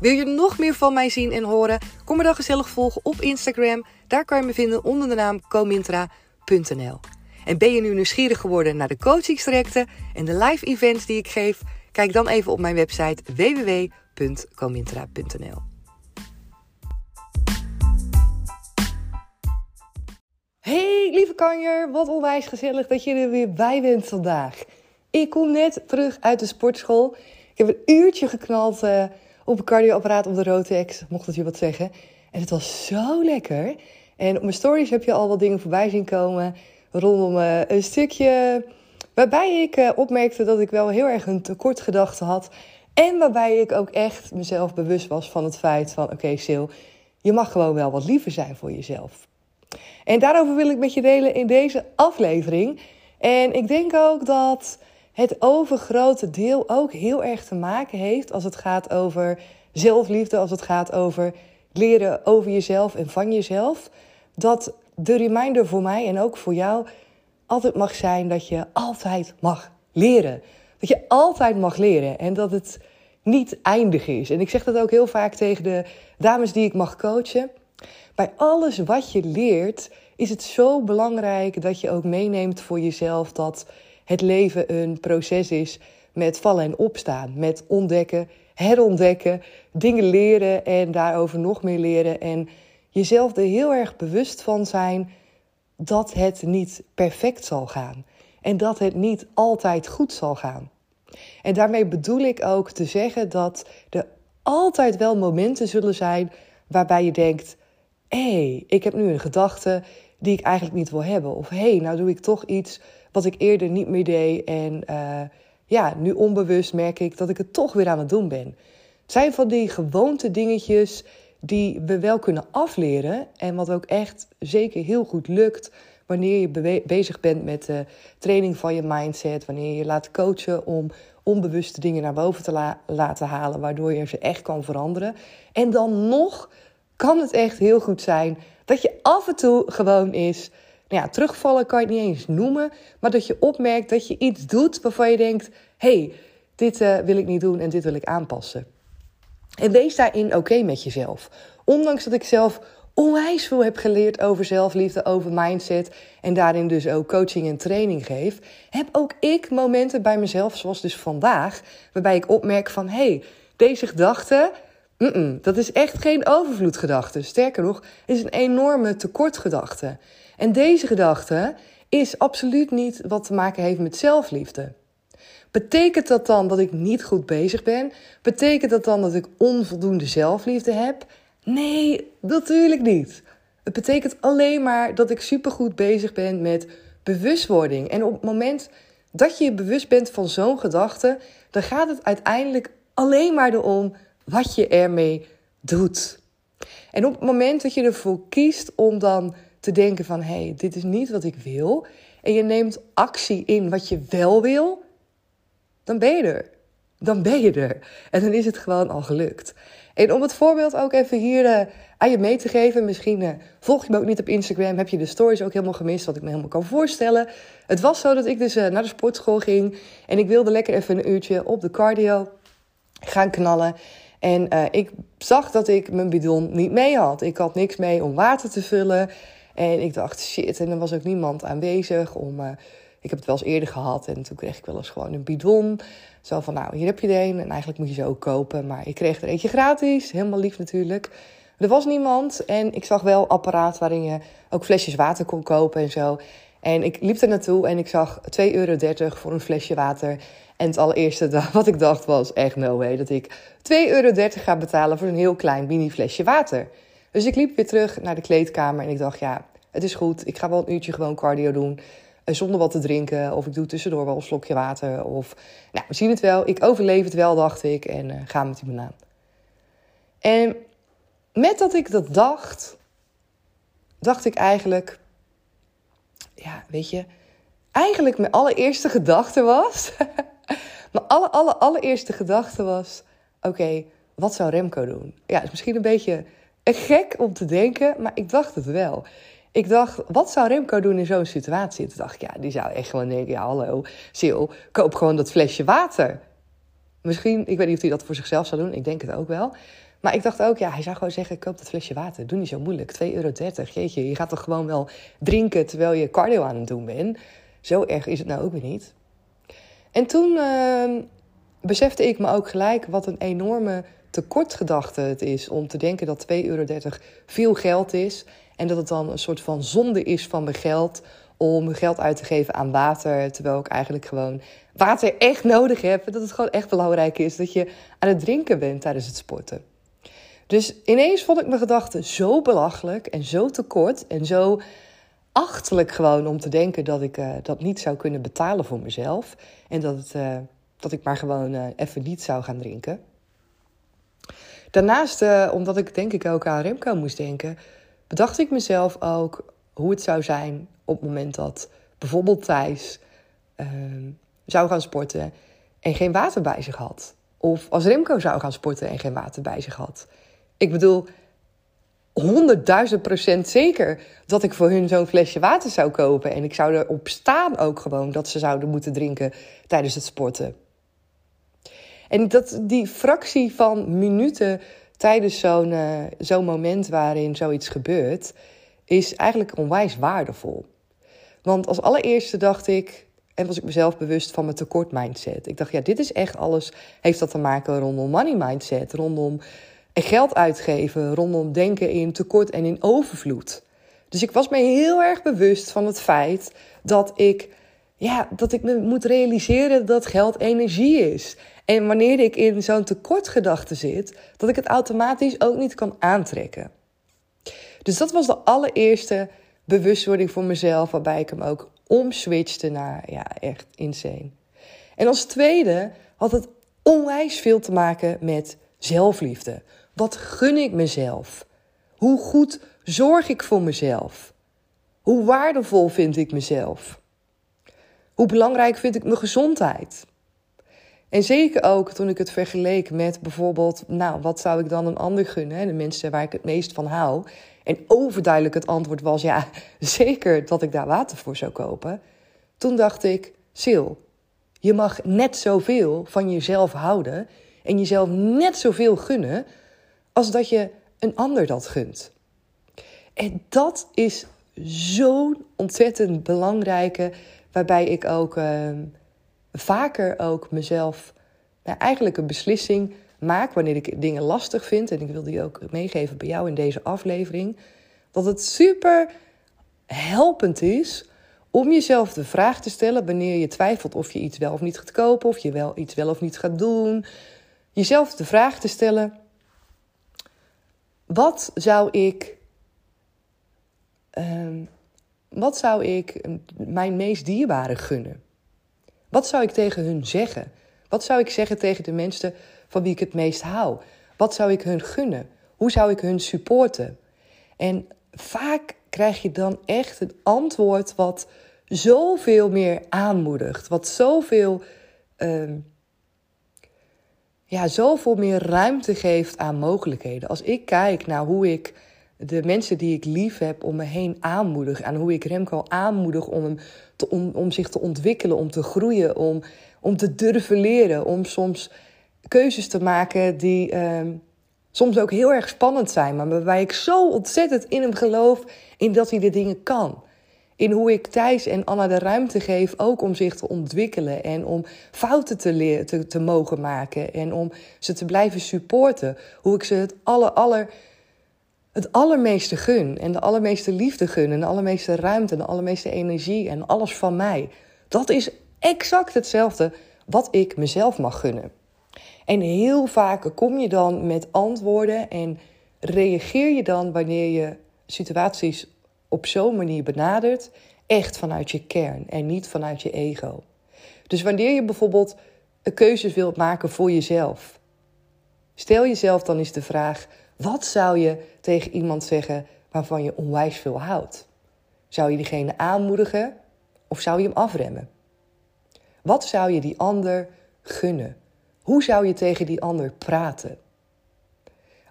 Wil je nog meer van mij zien en horen? Kom me dan gezellig volgen op Instagram. Daar kan je me vinden onder de naam comintra.nl. En ben je nu nieuwsgierig geworden naar de coachingstrajecten en de live events die ik geef? Kijk dan even op mijn website www.comintra.nl. Hey lieve kanjer, wat onwijs gezellig dat je er weer bij bent vandaag. Ik kom net terug uit de sportschool. Ik heb een uurtje geknald uh, op een cardioapparaat op de Rotex, mocht het je wat zeggen. En het was zo lekker. En op mijn stories heb je al wat dingen voorbij zien komen rondom uh, een stukje waarbij ik uh, opmerkte dat ik wel heel erg een tekortgedachte had. En waarbij ik ook echt mezelf bewust was van het feit van... oké okay, Sil, je mag gewoon wel wat liever zijn voor jezelf. En daarover wil ik met je delen in deze aflevering. En ik denk ook dat het overgrote deel ook heel erg te maken heeft als het gaat over zelfliefde, als het gaat over leren over jezelf en van jezelf. Dat de reminder voor mij en ook voor jou altijd mag zijn dat je altijd mag leren. Dat je altijd mag leren en dat het niet eindig is. En ik zeg dat ook heel vaak tegen de dames die ik mag coachen. Bij alles wat je leert is het zo belangrijk dat je ook meeneemt voor jezelf dat het leven een proces is met vallen en opstaan, met ontdekken, herontdekken, dingen leren en daarover nog meer leren en jezelf er heel erg bewust van zijn dat het niet perfect zal gaan en dat het niet altijd goed zal gaan. En daarmee bedoel ik ook te zeggen dat er altijd wel momenten zullen zijn waarbij je denkt: hé, hey, ik heb nu een gedachte die ik eigenlijk niet wil hebben. Of hé, hey, nou doe ik toch iets wat ik eerder niet meer deed. En uh, ja, nu onbewust merk ik dat ik het toch weer aan het doen ben. Het zijn van die gewoonte dingetjes die we wel kunnen afleren. En wat ook echt zeker heel goed lukt wanneer je bezig bent met de training van je mindset. Wanneer je laat coachen om onbewuste dingen naar boven te laten halen, waardoor je ze echt kan veranderen. En dan nog kan het echt heel goed zijn dat je af en toe gewoon is. Ja, terugvallen kan je het niet eens noemen, maar dat je opmerkt dat je iets doet waarvan je denkt: hey, dit uh, wil ik niet doen en dit wil ik aanpassen. En wees daarin oké met jezelf. Ondanks dat ik zelf onwijs veel heb geleerd over zelfliefde, over mindset en daarin dus ook coaching en training geef, heb ook ik momenten bij mezelf, zoals dus vandaag, waarbij ik opmerk van hé, hey, deze gedachte, dat is echt geen overvloedgedachte. Sterker nog, is een enorme tekortgedachte. En deze gedachte is absoluut niet wat te maken heeft met zelfliefde. Betekent dat dan dat ik niet goed bezig ben? Betekent dat dan dat ik onvoldoende zelfliefde heb? Nee, natuurlijk niet. Het betekent alleen maar dat ik supergoed bezig ben met bewustwording. En op het moment dat je je bewust bent van zo'n gedachte, dan gaat het uiteindelijk alleen maar erom wat je ermee doet. En op het moment dat je ervoor kiest om dan te denken van hé, hey, dit is niet wat ik wil, en je neemt actie in wat je wel wil, dan ben je er. Dan ben je er. En dan is het gewoon al gelukt. En om het voorbeeld ook even hier uh, aan je mee te geven, misschien uh, volg je me ook niet op Instagram, heb je de stories ook helemaal gemist, wat ik me helemaal kan voorstellen. Het was zo dat ik dus uh, naar de sportschool ging en ik wilde lekker even een uurtje op de cardio gaan knallen. En ik zag dat ik mijn bidon niet mee had. Ik had niks mee om water te vullen. En ik dacht, shit, en er was ook niemand aanwezig om ik heb het wel eens eerder gehad en toen kreeg ik wel eens gewoon een bidon. Zo van, nou, hier heb je er een en eigenlijk moet je ze ook kopen. Maar ik kreeg er eentje gratis, helemaal lief natuurlijk. Er was niemand en ik zag wel apparaat waarin je ook flesjes water kon kopen en zo. En ik liep er naartoe en ik zag 2,30 euro voor een flesje water. En het allereerste wat ik dacht was echt no way dat ik 2,30 euro ga betalen voor een heel klein mini flesje water. Dus ik liep weer terug naar de kleedkamer en ik dacht ja, het is goed. Ik ga wel een uurtje gewoon cardio doen eh, zonder wat te drinken. Of ik doe tussendoor wel een slokje water. Of, nou, we zien het wel. Ik overleef het wel, dacht ik. En uh, ga met die banaan. En met dat ik dat dacht, dacht ik eigenlijk... Ja, weet je... Eigenlijk mijn allereerste gedachte was... mijn alle, alle, allereerste gedachte was... Oké, wat zou Remco doen? Ja, is misschien een beetje gek om te denken, maar ik dacht het wel. Ik dacht, wat zou Remco doen in zo'n situatie? Toen dacht ik, ja, die zou echt gewoon denken, ja, hallo, Sil, koop gewoon dat flesje water. Misschien, ik weet niet of hij dat voor zichzelf zou doen, ik denk het ook wel. Maar ik dacht ook, ja, hij zou gewoon zeggen, koop dat flesje water. Doe niet zo moeilijk, 2,30 euro. Jeetje, je gaat toch gewoon wel drinken terwijl je cardio aan het doen bent. Zo erg is het nou ook weer niet. En toen uh, besefte ik me ook gelijk wat een enorme tekortgedachte het is om te denken dat 2,30 euro veel geld is. En dat het dan een soort van zonde is van mijn geld om geld uit te geven aan water. Terwijl ik eigenlijk gewoon water echt nodig heb. Dat het gewoon echt belangrijk is dat je aan het drinken bent tijdens het sporten. Dus ineens vond ik mijn gedachten zo belachelijk en zo tekort en zo achterlijk gewoon om te denken dat ik uh, dat niet zou kunnen betalen voor mezelf. En dat, het, uh, dat ik maar gewoon uh, even niet zou gaan drinken. Daarnaast, omdat ik denk ik ook aan Remco moest denken, bedacht ik mezelf ook hoe het zou zijn op het moment dat bijvoorbeeld Thijs ehm, zou gaan sporten en geen water bij zich had. Of als Remco zou gaan sporten en geen water bij zich had. Ik bedoel, honderdduizend procent zeker dat ik voor hun zo'n flesje water zou kopen. En ik zou erop staan ook gewoon dat ze zouden moeten drinken tijdens het sporten. En dat, die fractie van minuten tijdens zo'n uh, zo'n moment waarin zoiets gebeurt, is eigenlijk onwijs waardevol. Want als allereerste dacht ik, en was ik mezelf bewust van mijn tekort mindset. Ik dacht, ja, dit is echt alles, heeft dat te maken rondom money mindset, rondom geld uitgeven, rondom denken in tekort en in overvloed. Dus ik was me heel erg bewust van het feit dat ik, ja, dat ik me moet realiseren dat geld energie is. En wanneer ik in zo'n tekortgedachte zit, dat ik het automatisch ook niet kan aantrekken. Dus dat was de allereerste bewustwording voor mezelf, waarbij ik hem ook omswitchte naar, ja, echt insane. En als tweede had het onwijs veel te maken met zelfliefde. Wat gun ik mezelf? Hoe goed zorg ik voor mezelf? Hoe waardevol vind ik mezelf? Hoe belangrijk vind ik mijn gezondheid? En zeker ook toen ik het vergeleek met bijvoorbeeld, nou, wat zou ik dan een ander gunnen? De mensen waar ik het meest van hou. En overduidelijk het antwoord was, ja, zeker dat ik daar water voor zou kopen. Toen dacht ik, Sil, je mag net zoveel van jezelf houden en jezelf net zoveel gunnen als dat je een ander dat gunt. En dat is zo'n ontzettend belangrijke, waarbij ik ook uh, vaker ook mezelf nou, eigenlijk een beslissing maak wanneer ik dingen lastig vind. En ik wil die ook meegeven bij jou in deze aflevering. Dat het super helpend is om jezelf de vraag te stellen wanneer je twijfelt of je iets wel of niet gaat kopen, of je wel iets wel of niet gaat doen. Jezelf de vraag te stellen: wat zou ik. Uh, wat zou ik mijn meest dierbare gunnen? Wat zou ik tegen hun zeggen? Wat zou ik zeggen tegen de mensen van wie ik het meest hou? Wat zou ik hun gunnen? Hoe zou ik hun supporten? En vaak krijg je dan echt een antwoord wat zoveel meer aanmoedigt, wat zoveel, uh, ja, zoveel meer ruimte geeft aan mogelijkheden. Als ik kijk naar hoe ik de mensen die ik lief heb om me heen aanmoedig. En hoe ik Remco aanmoedig om, om, om zich te ontwikkelen, om te groeien, om, om te durven leren. Om soms keuzes te maken die uh, soms ook heel erg spannend zijn. Maar waarbij ik zo ontzettend in hem geloof in dat hij de dingen kan. In hoe ik Thijs en Anna de ruimte geef ook om zich te ontwikkelen. En om fouten te, leren, te, mogen maken. En om ze te blijven supporten. Hoe ik ze het aller, aller het allermeeste gun en de allermeeste liefde gun en de allermeeste ruimte en de allermeeste energie en alles van mij. Dat is exact hetzelfde wat ik mezelf mag gunnen. En heel vaak kom je dan met antwoorden en reageer je dan wanneer je situaties op zo'n manier benadert, echt vanuit je kern en niet vanuit je ego. Dus wanneer je bijvoorbeeld een keuze wilt maken voor jezelf, stel jezelf dan eens de vraag: wat zou je tegen iemand zeggen waarvan je onwijs veel houdt? Zou je diegene aanmoedigen of zou je hem afremmen? Wat zou je die ander gunnen? Hoe zou je tegen die ander praten?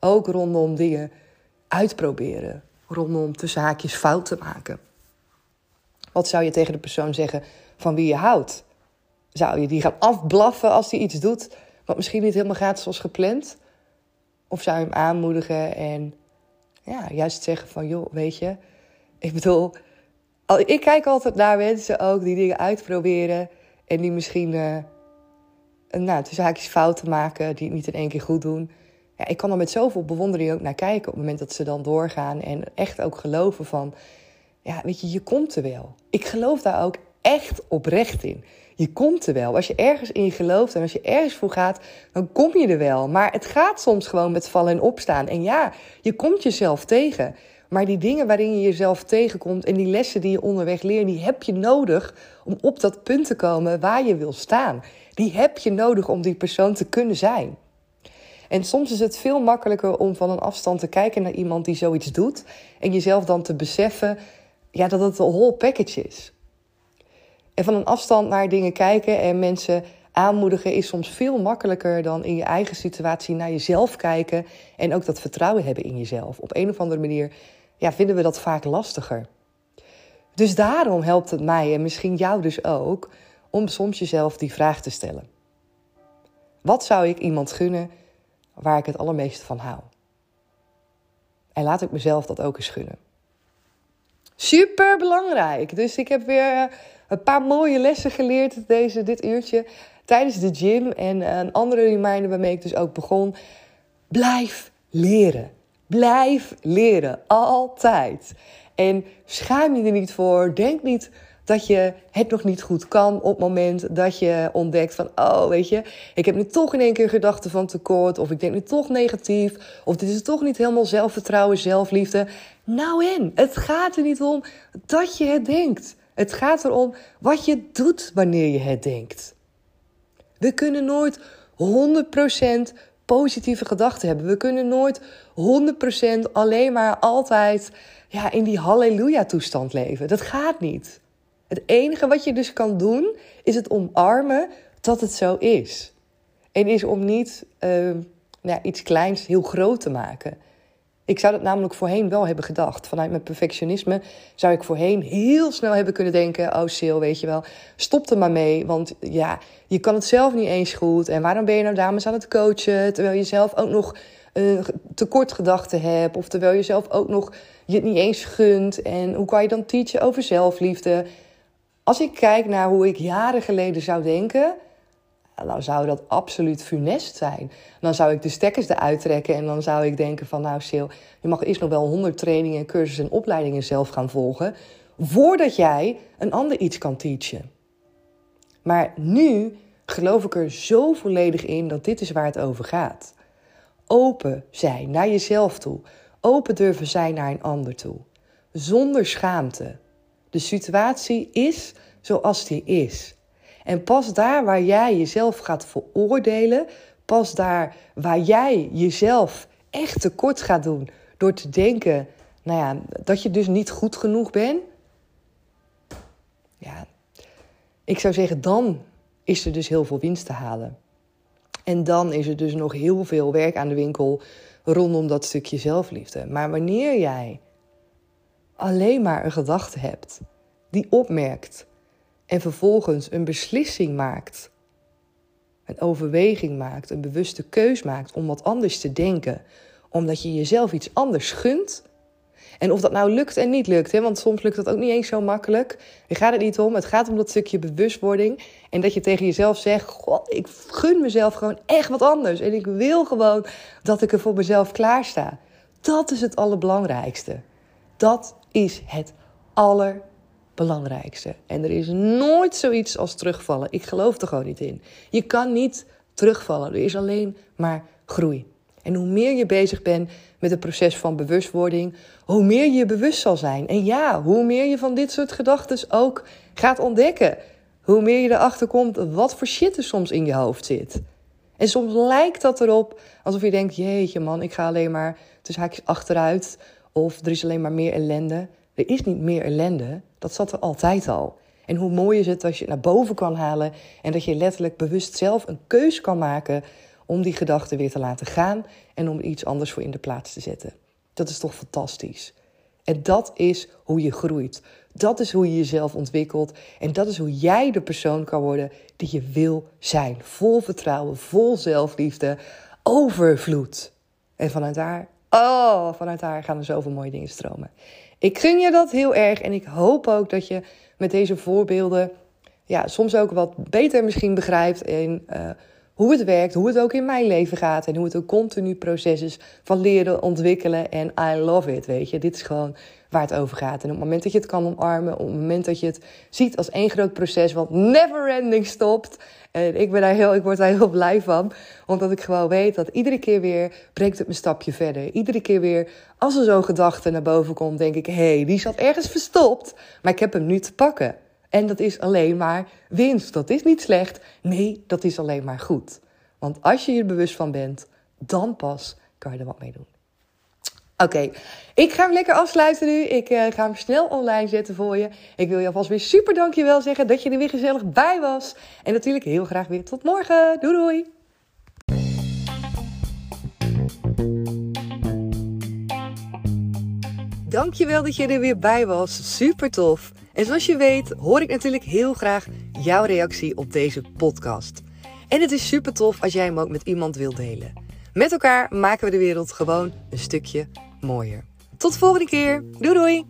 Ook rondom dingen uitproberen, rondom tussen haakjes fouten maken. Wat zou je tegen de persoon zeggen van wie je houdt? Zou je die gaan afblaffen als die iets doet wat misschien niet helemaal gaat zoals gepland? Of zou je hem aanmoedigen en ja, juist zeggen van joh, weet je, ik bedoel, ik kijk altijd naar mensen ook die dingen uitproberen en die misschien, uh, nou, tussen haakjes fouten maken, die het niet in één keer goed doen. Ja, ik kan er met zoveel bewondering ook naar kijken op het moment dat ze dan doorgaan en echt ook geloven van, ja, weet je, je komt er wel. Ik geloof daar ook echt oprecht in. Je komt er wel. Als je ergens in gelooft en als je ergens voor gaat, dan kom je er wel. Maar het gaat soms gewoon met vallen en opstaan. En ja, je komt jezelf tegen. Maar die dingen waarin je jezelf tegenkomt en die lessen die je onderweg leert, die heb je nodig om op dat punt te komen waar je wil staan. Die heb je nodig om die persoon te kunnen zijn. En soms is het veel makkelijker om van een afstand te kijken naar iemand die zoiets doet en jezelf dan te beseffen ja, dat het een whole package is. En van een afstand naar dingen kijken en mensen aanmoedigen is soms veel makkelijker dan in je eigen situatie naar jezelf kijken en ook dat vertrouwen hebben in jezelf. Op een of andere manier ja, vinden we dat vaak lastiger. Dus daarom helpt het mij en misschien jou dus ook om soms jezelf die vraag te stellen. Wat zou ik iemand gunnen waar ik het allermeeste van hou? En laat ik mezelf dat ook eens gunnen. Super belangrijk. Dus ik heb weer eh, een paar mooie lessen geleerd deze, dit uurtje tijdens de gym. En eh, een andere reminder waarmee ik dus ook begon. Blijf leren. Blijf leren. Altijd. En schaam je er niet voor. Denk niet dat je het nog niet goed kan op het moment dat je ontdekt van, oh weet je, ik heb nu toch in één keer gedachten van tekort, of ik denk nu toch negatief, of dit is toch niet helemaal zelfvertrouwen, zelfliefde. Nou en, het gaat er niet om dat je het denkt. Het gaat erom wat je doet wanneer je het denkt. We kunnen nooit 100% positieve gedachten hebben. We kunnen nooit 100% alleen maar altijd ja, in die halleluja-toestand leven. Dat gaat niet. Het enige wat je dus kan doen, is het omarmen dat het zo is. En is om niet uh, nou, iets kleins heel groot te maken. Ik zou dat namelijk voorheen wel hebben gedacht. Vanuit mijn perfectionisme zou ik voorheen heel snel hebben kunnen denken: Oh, Sil, weet je wel, stop er maar mee. Want ja, je kan het zelf niet eens goed. En waarom ben je nou dames aan het coachen? Terwijl je zelf ook nog uh, tekort gedachten hebt. Of terwijl je zelf ook nog je het niet eens gunt. En hoe kan je dan teachen over zelfliefde? Als ik kijk naar hoe ik jaren geleden zou denken, dan zou dat absoluut funest zijn. Dan zou ik de stekkers eruit trekken en dan zou ik denken van... nou Sil, je mag eerst nog wel honderd trainingen, cursussen en opleidingen zelf gaan volgen... voordat jij een ander iets kan teachen. Maar nu geloof ik er zo volledig in dat dit is waar het over gaat. Open zijn naar jezelf toe. Open durven zijn naar een ander toe. Zonder schaamte. De situatie is zoals die is. En pas daar waar jij jezelf gaat veroordelen, pas daar waar jij jezelf echt tekort gaat doen door te denken, nou ja, dat je dus niet goed genoeg bent. Ja, ik zou zeggen, dan is er dus heel veel winst te halen. En dan is er dus nog heel veel werk aan de winkel rondom dat stukje zelfliefde. Maar wanneer jij alleen maar een gedachte hebt die opmerkt en vervolgens een beslissing maakt, een overweging maakt, een bewuste keus maakt om wat anders te denken, omdat je jezelf iets anders gunt. En of dat nou lukt en niet lukt, hè, want soms lukt dat ook niet eens zo makkelijk. Daar gaat het niet om. Het gaat om dat stukje bewustwording. En dat je tegen jezelf zegt: God, ik gun mezelf gewoon echt wat anders. En ik wil gewoon dat ik er voor mezelf klaar sta. Dat is het allerbelangrijkste. Dat is het allerbelangrijkste. En er is nooit zoiets als terugvallen. Ik geloof er gewoon niet in. Je kan niet terugvallen. Er is alleen maar groei. En hoe meer je bezig bent met het proces van bewustwording, hoe meer je bewust zal zijn. En ja, hoe meer je van dit soort gedachten ook gaat ontdekken. Hoe meer je erachter komt wat voor shit er soms in je hoofd zit. En soms lijkt dat erop alsof je denkt: jeetje man, ik ga alleen maar tussen haakjes achteruit. Of er is alleen maar meer ellende. Er is niet meer ellende. Dat zat er altijd al. En hoe mooi is het als je het naar boven kan halen en dat je letterlijk bewust zelf een keus kan maken om die gedachten weer te laten gaan en om iets anders voor in de plaats te zetten. Dat is toch fantastisch. En dat is hoe je groeit. Dat is hoe je jezelf ontwikkelt. En dat is hoe jij de persoon kan worden die je wil zijn. Vol vertrouwen, vol zelfliefde, overvloed. En vanuit daar, oh, vanuit daar gaan er zoveel mooie dingen stromen. Ik gun je dat heel erg en ik hoop ook dat je met deze voorbeelden ja, soms ook wat beter misschien begrijpt in hoe het werkt, hoe het ook in mijn leven gaat en hoe het een continu proces is van leren, ontwikkelen en I love it, weet je. Dit is gewoon waar het over gaat. En op het moment dat je het kan omarmen, op het moment dat je het ziet als één groot proces wat never ending stopt. En ik, ben daar heel, ik word daar heel blij van, omdat ik gewoon weet dat iedere keer weer brengt het een stapje verder. Iedere keer weer, als er zo'n gedachte naar boven komt, denk ik, hé, hey, die zat ergens verstopt, maar ik heb hem nu te pakken. En dat is alleen maar winst. Dat is niet slecht. Nee, dat is alleen maar goed. Want als je je bewust van bent, dan pas kan je er wat mee doen. Oké, ik ga hem lekker afsluiten nu. Ik uh, ga hem snel online zetten voor je. Ik wil je alvast weer super dankjewel zeggen dat je er weer gezellig bij was. En natuurlijk heel graag weer tot morgen. Doei doei! Dankjewel dat je er weer bij was. Super tof. En zoals je weet hoor ik natuurlijk heel graag jouw reactie op deze podcast. En het is super tof als jij hem ook met iemand wilt delen. Met elkaar maken we de wereld gewoon een stukje mooier. Tot de volgende keer. Doei doei!